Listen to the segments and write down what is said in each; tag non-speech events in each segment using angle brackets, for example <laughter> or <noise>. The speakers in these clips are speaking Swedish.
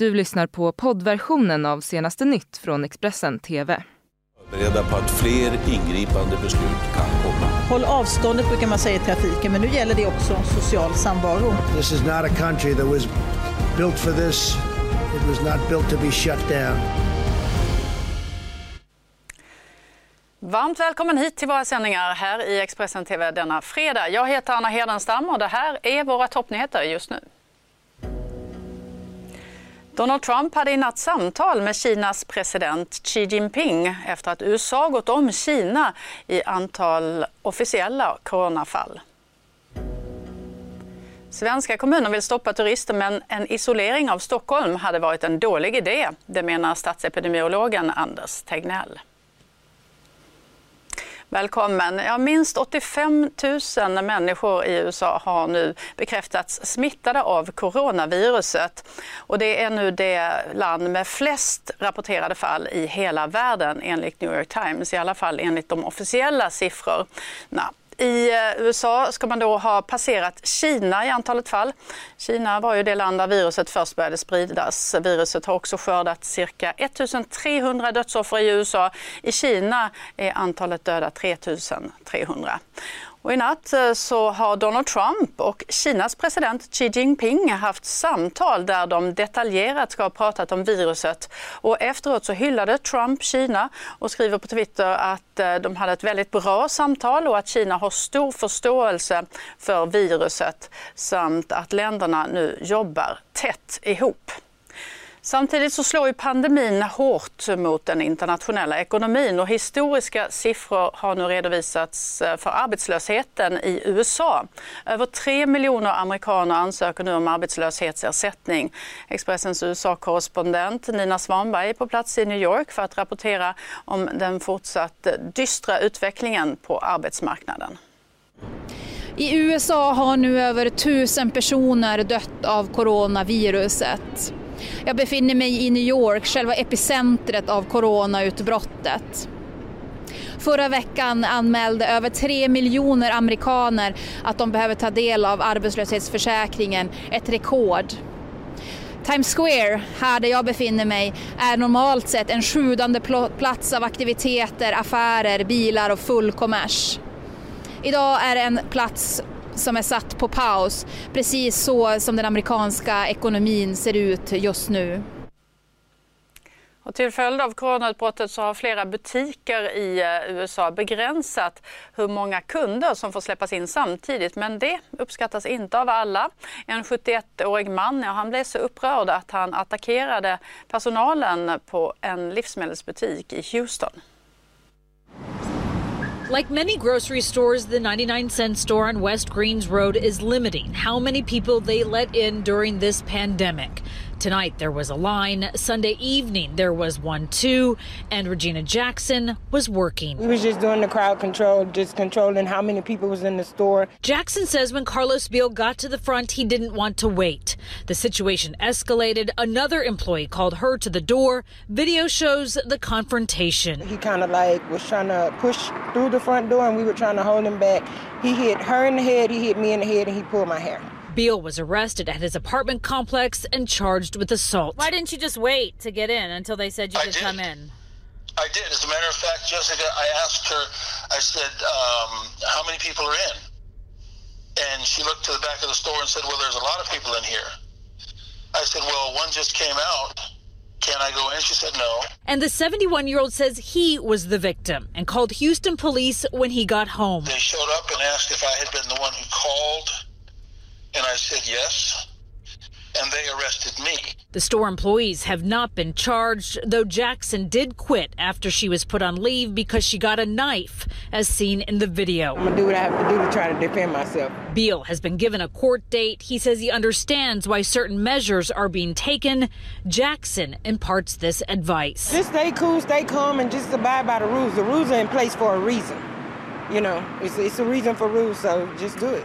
Du lyssnar på poddversionen av senaste nytt från Expressen TV. Beredda på att fler ingripande beslut kan komma. Håll avståndet brukar man säga i trafiken, men nu gäller det också social samvaro. This is not a country that was built for this. It was not built to be shut down. Varmt välkommen hit till våra sändningar här i Expressen TV denna fredag. Jag heter Anna Hedenstam och det här är våra toppnyheter just nu. Donald Trump hade i natt samtal med Kinas president Xi Jinping efter att USA gått om Kina i antal officiella coronafall. Svenska kommuner vill stoppa turister men en isolering av Stockholm hade varit en dålig idé. Det menar statsepidemiologen Anders Tegnell. Välkommen. Ja, minst 85 000 människor i USA har nu bekräftats smittade av coronaviruset. Och det är nu det land med flest rapporterade fall i hela världen enligt New York Times, i alla fall enligt de officiella siffrorna. I eh, USA ska man då ha passerat Kina i antalet fall. Kina var ju det land där viruset först började spridas. Viruset har också skördat cirka 1300 dödsoffer i USA. I Kina är antalet döda 3300. Och I natt eh, så har Donald Trump och Kinas president Xi Jinping haft samtal där de detaljerat ska ha pratat om viruset. Och efteråt så hyllade Trump Kina och skriver på Twitter att eh, de hade ett väldigt bra samtal och att Kina har stor förståelse för viruset samt att länderna nu jobbar tätt ihop. Samtidigt så slår ju pandemin hårt mot den internationella ekonomin och historiska siffror har nu redovisats eh, för arbetslösheten i USA. Över 3 miljoner amerikaner ansöker nu om arbetslöshetsersättning. Expressens USA-korrespondent Nina Svanberg är på plats i New York för att rapportera om den fortsatt dystra utvecklingen på arbetsmarknaden. I USA har nu över tusen personer dött av coronaviruset. Jag befinner mig i New York, själva epicentret av coronautbrottet. Förra veckan anmälde över tre miljoner amerikaner att de behöver ta del av arbetslöshetsförsäkringen, ett rekord. Times Square, här där jag befinner mig, är normalt sett en sjudande plats av aktiviteter, affärer, bilar och full kommers. Idag är det en plats som är satt på paus, precis så som den amerikanska ekonomin ser ut just nu. Och till följd av coronautbrottet så har flera butiker i eh, USA begränsat hur många kunder som får släppas in samtidigt. Men det uppskattas inte av alla. En 71-årig man ja, han blev så upprörd att han attackerade personalen på en livsmedelsbutik i Houston. Like many grocery stores, the 99 cent store on West Greens Road is limiting how many people they let in during this pandemic. Tonight there was a line. Sunday evening there was one too. And Regina Jackson was working. We was just doing the crowd control, just controlling how many people was in the store. Jackson says when Carlos Beal got to the front, he didn't want to wait. The situation escalated. Another employee called her to the door. Video shows the confrontation. He kind of like was trying to push through the front door and we were trying to hold him back. He hit her in the head, he hit me in the head, and he pulled my hair. Beal was arrested at his apartment complex and charged with assault. Why didn't you just wait to get in until they said you I could did. come in? I did. As a matter of fact, Jessica, I asked her, I said, um, how many people are in? And she looked to the back of the store and said, well, there's a lot of people in here. I said, well, one just came out. Can I go in? She said no. And the 71 year old says he was the victim and called Houston police when he got home. They showed up and asked if I had been the one who called, and I said yes. And they arrested me. The store employees have not been charged, though Jackson did quit after she was put on leave because she got a knife, as seen in the video. I'm gonna do what I have to do to try to defend myself. Beal has been given a court date. He says he understands why certain measures are being taken. Jackson imparts this advice. Just stay cool, stay calm, and just abide by the rules. The rules are in place for a reason. You know, it's, it's a reason for rules, so just do it.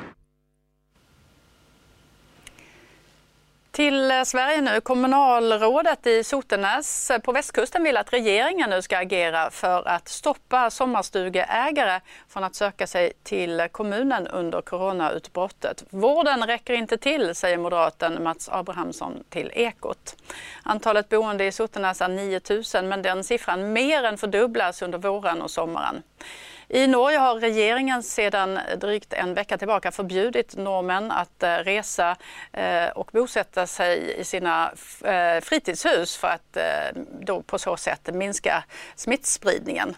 Till eh, Sverige nu. Kommunalrådet i Sotenäs eh, på västkusten vill att regeringen nu ska agera för att stoppa sommarstugeägare från att söka sig till kommunen under coronautbrottet. Vården räcker inte till, säger moderaten Mats Abrahamsson till Ekot. Antalet boende i Sotenäs är 9 000 men den siffran mer än fördubblas under våren och sommaren. I Norge har regeringen sedan drygt en vecka tillbaka förbjudit norrmän att eh, resa eh, och bosätta sig i sina eh, fritidshus för att då på så sätt minska smittspridningen.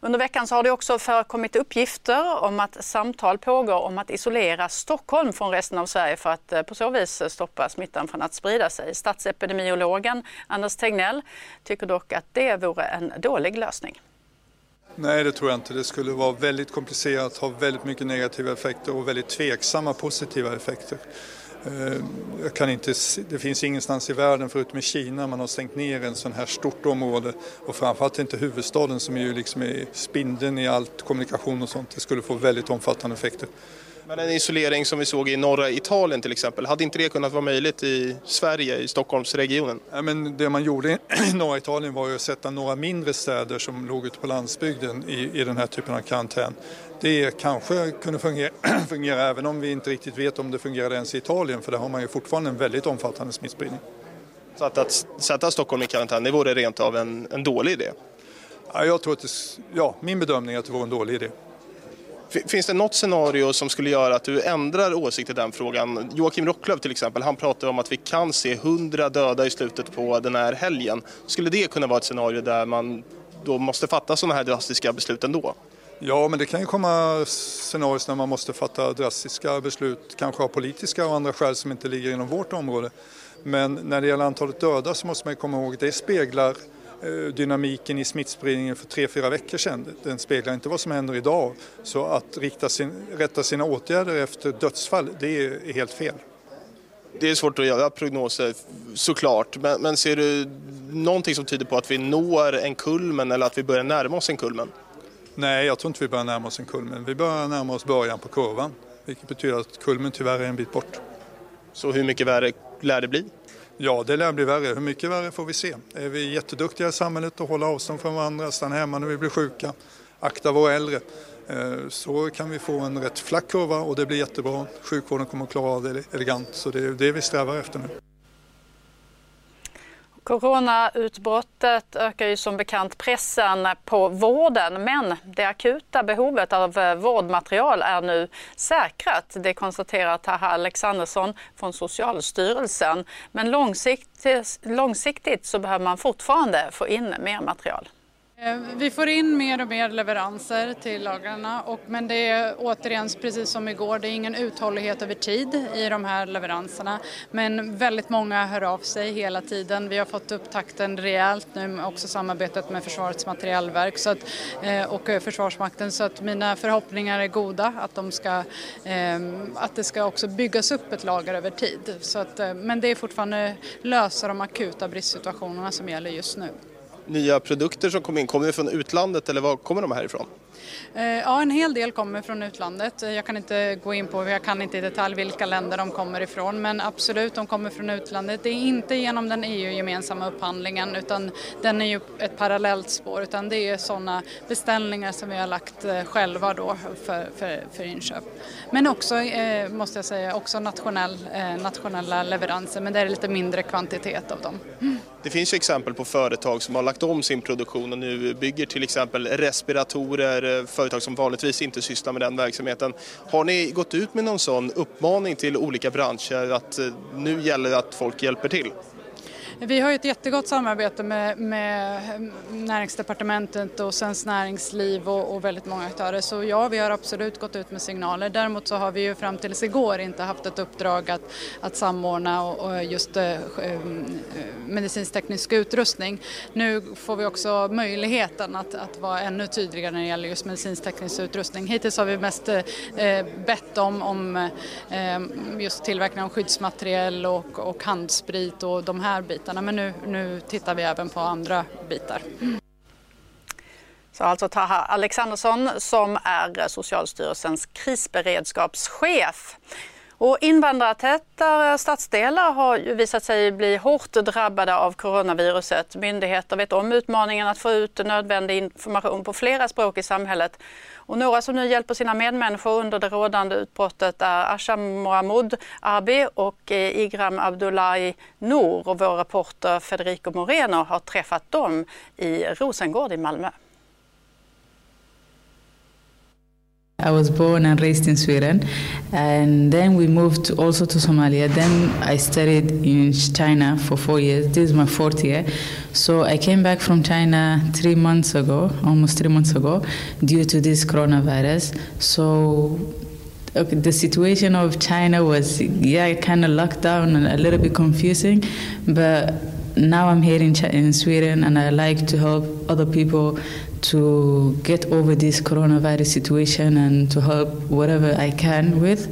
Under veckan så har det också förekommit uppgifter om att samtal pågår om att isolera Stockholm från resten av Sverige för att på så vis stoppa smittan från att sprida sig. Statsepidemiologen Anders Tegnell tycker dock att det vore en dålig lösning. Nej, det tror jag inte. Det skulle vara väldigt komplicerat, ha väldigt mycket negativa effekter och väldigt tveksamma positiva effekter. Eh, jag kan inte, det finns ingenstans i världen förutom i Kina man har stängt ner en sån här stort område och framförallt inte huvudstaden som är ju liksom är spindeln i allt kommunikation och sånt. Det skulle få väldigt omfattande effekter. Men en isolering som vi såg i norra Italien till exempel, hade inte det kunnat vara möjligt i Sverige, i Stockholmsregionen? Ja, men det man gjorde i <clears throat> norra Italien var ju att sätta några mindre städer som låg ute på landsbygden i, i den här typen av karantän. Det kanske kunde fungera, <clears throat> fungera även om vi inte riktigt vet om det fungerade ens i Italien för där har man ju fortfarande en väldigt omfattande smittspridning. Så att, att sätta Stockholm i karantän, det vore rent av en, en dålig idé? Ja, jag tror att det, ja, min bedömning är att det vore en dålig idé. Finns det något scenario som skulle göra att du ändrar åsikt i den frågan? Joakim Rocklöv till exempel, han pratar om att vi kan se 100 döda i slutet på den här helgen. Skulle det kunna vara ett scenario där man då måste fatta sådana här drastiska beslut ändå? Ja, men det kan ju komma scenarier när man måste fatta drastiska beslut, kanske av politiska och andra skäl som inte ligger inom vårt område. Men när det gäller antalet döda så måste man komma ihåg att det speglar dynamiken i smittspridningen för tre, fyra veckor sedan. Den speglar inte vad som händer idag. Så att rikta sin, rätta sina åtgärder efter dödsfall, det är helt fel. Det är svårt att göra prognoser såklart, men, men ser du någonting som tyder på att vi når en kulmen eller att vi börjar närma oss en kulmen? Nej, jag tror inte vi börjar närma oss en kulmen. Vi börjar närma oss början på kurvan, vilket betyder att kulmen tyvärr är en bit bort. Så hur mycket värre lär det bli? Ja, det lär bli värre. Hur mycket värre får vi se. Är vi jätteduktiga i samhället att hålla avstånd från varandra, stanna hemma när vi blir sjuka, akta våra äldre, eh, så kan vi få en rätt flack kurva och det blir jättebra. Sjukvården kommer att klara av det elegant, så det är det vi strävar efter nu. Coronautbrottet ökar ju som bekant pressen på vården men det akuta behovet av eh, vårdmaterial är nu säkrat. Det konstaterar Taha Alexandersson från Socialstyrelsen. Men långsiktigt, långsiktigt så behöver man fortfarande få in mer material. Eh, vi får in mer och mer leveranser till lagrarna men det är återigen precis som igår, det är ingen uthållighet över tid i de här leveranserna. Men väldigt många hör av sig hela tiden. Vi har fått upp takten rejält nu med också samarbetet med Försvarets materielverk så att, eh, och eh, Försvarsmakten så att mina förhoppningar är goda att, de ska, ehm, att det ska också byggas upp ett lager över tid. Så att, men det är fortfarande lösa de akuta bristsituationerna som gäller just nu nya produkter som kommer in, kommer det från utlandet eller var kommer de här ifrån? Eh, ja, en hel del kommer från utlandet. Eh, jag kan inte gå in på, jag kan inte i detalj vilka länder de kommer ifrån, men absolut, de kommer från utlandet. Det är inte genom den EU-gemensamma upphandlingen, utan den är ju ett parallellt spår, utan det är sådana beställningar som vi har lagt eh, själva då för, för, för inköp. Men också, eh, måste jag säga, också nationell, nationella leveranser, men det är lite mindre kvantitet av dem. Det finns ju exempel på företag som har lagt om sin produktion och nu bygger till exempel respiratorer, Eh, företag som vanligtvis inte sysslar med den verksamheten. Har ni gått ut med någon sån uppmaning till olika branscher att eh, nu gäller det att folk hjälper till? Vi har ett jättegott samarbete med, med näringsdepartementet och Svenskt Näringsliv och, och, väldigt många aktörer. Så ja, vi har absolut gått ut med signaler. Däremot så har vi ju fram tills igår inte haft ett uppdrag att, att samordna och, och just eh, eh medicinsk-teknisk utrustning. Nu får vi också möjligheten att, att vara ännu tydligare när det gäller just medicinsk-teknisk utrustning. Hittills har vi mest eh, eh bett om, om eh, just tillverkning av skyddsmaterial och, och handsprit och de här bitarna bitarna men nu, nu tittar vi även på andra bitar. Så alltså Taha Alexandersson som är Socialstyrelsens krisberedskapschef. Och invandrartäta stadsdelar har ju visat sig bli hårt drabbade av coronaviruset. Myndigheter vet om utmaningen att få ut nödvändig information på flera språk i samhället. Och några som nu hjälper sina medmänniskor under det rådande utbrottet är Asha Mohamud Arbi och eh, Igram Abdullahi Nour. Och vår reporter Federico Moreno har träffat dem i Rosengård i Malmö. I was born and raised in Sweden, and then we moved also to Somalia. Then I studied in China for four years. This is my fourth year. So I came back from China three months ago, almost three months ago, due to this coronavirus. So okay, the situation of China was, yeah, kind of locked down and a little bit confusing, but now I'm here in Sweden and I like to help other people to get over this coronavirus situation and to help whatever I can with.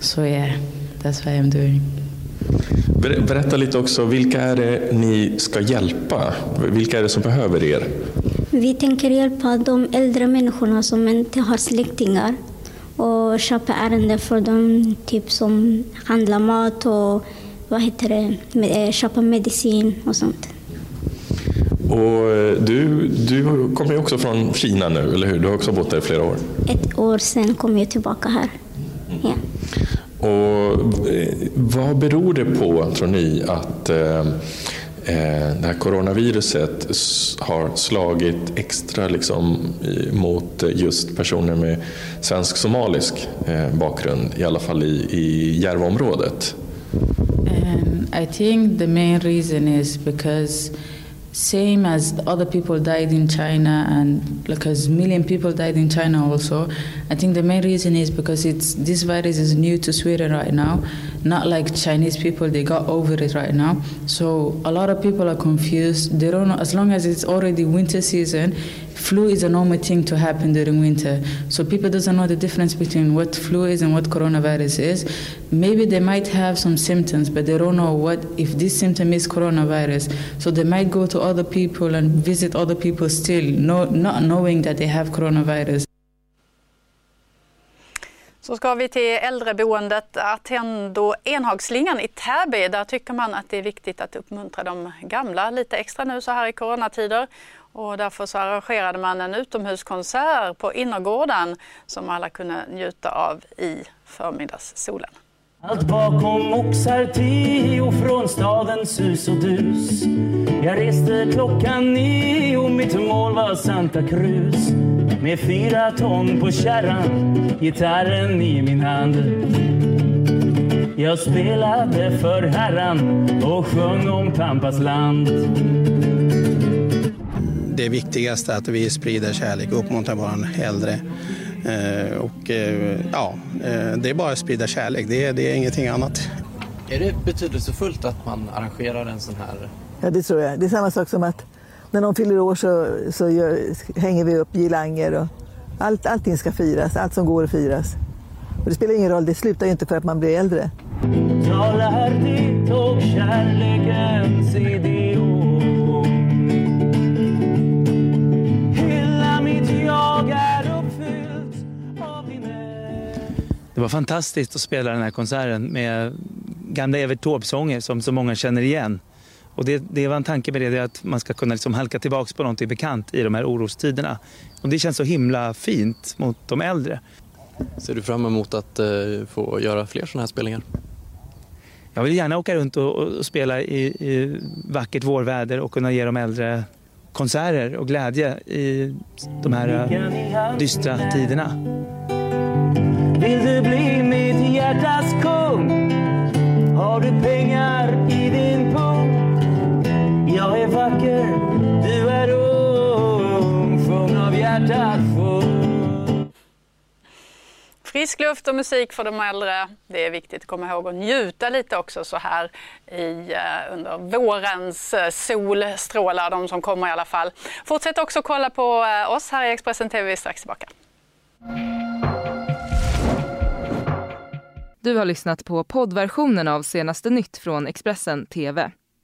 So yeah, that's what I'm doing. Berätta lite också, vilka är det ni ska hjälpa? Vilka är det som behöver er? Vi tänker hjälpa de äldre människorna som inte har släktingar och köpa ärenden för dem, typ som handla mat och vad heter det, eh, köpa medicin och sånt. Och eh, du, du kommer ju också från Kina nu, eller hur? Du har också bott där i flera år. Ett år sedan kom jag tillbaka här. Ja. Och eh, vad beror det på, tror ni, att eh, det här coronaviruset har slagit extra liksom, mot just personer med svensk-somalisk bakgrund, i alla fall i, i Järvaområdet? Um, I think the main reason is because same as other people died in China and because million people died in China also. I think the main reason is because it's this virus is new to Sweden right now, not like Chinese people they got over it right now. So a lot of people are confused. They don't know as long as it's already winter season, flu is a normal thing to happen during winter. So people doesn't know the difference between what flu is and what coronavirus is. Maybe they might have some symptoms, but they don't know what if this symptom is coronavirus. So they might go to other people and visit other people still, no, not knowing that they have coronavirus. Så ska vi till äldreboendet Attendo Enhagsslingan i Täby. Där tycker man att det är viktigt att uppmuntra de gamla lite extra nu så här i coronatider. Och därför så arrangerade man en utomhuskonsert på innergården som alla kunde njuta av i förmiddagssolen. Allt bakom oxar Tio från stadens sus och dus Jag reste klockan nio, mitt mål var Santa Cruz med fyra ton på kärran, gitarren i min hand Jag spelade för herran och sjöng om Pampas land det viktigaste är att vi sprider kärlek och uppmuntrar våra äldre. Eh, och eh, ja, eh, det är bara att sprida kärlek, det är, det är ingenting annat. Är det betydelsefullt att man arrangerar en sån här? Ja, det tror jag. Det är samma sak som att när någon fyller år så, så gör, hänger vi upp girlanger och allt, allting ska firas, allt som går att firas. Och det spelar ingen roll, det slutar ju inte för att man blir äldre. Talar ditt och kärlekens Det var fantastiskt att spela den här konserten med gamla Evert Taube-sånger som så många känner igen. Och det, det var en tanke med det, det att man ska kunna liksom halka tillbaka på någonting bekant i de här orostiderna. Och det känns så himla fint mot de äldre. Ser du fram emot att uh, få göra fler sådana här spelningar? Jag vill gärna åka runt och, och spela i, i, vackert vårväder och kunna ge de äldre konserter och glädje i de här uh, dystra tiderna. Vill du bli mitt hjärtas kung? Har du pengar vacker, du är ung Sjung av hjärtat full Frisk luft och musik för de äldre. Det är viktigt att komma ihåg att njuta lite också så här i, uh, under vårens uh, solstrålar, de som kommer i alla fall. Fortsätt också kolla på uh, oss här i Expressen TV, vi är strax tillbaka. Du har lyssnat på poddversionen av senaste nytt från Expressen TV.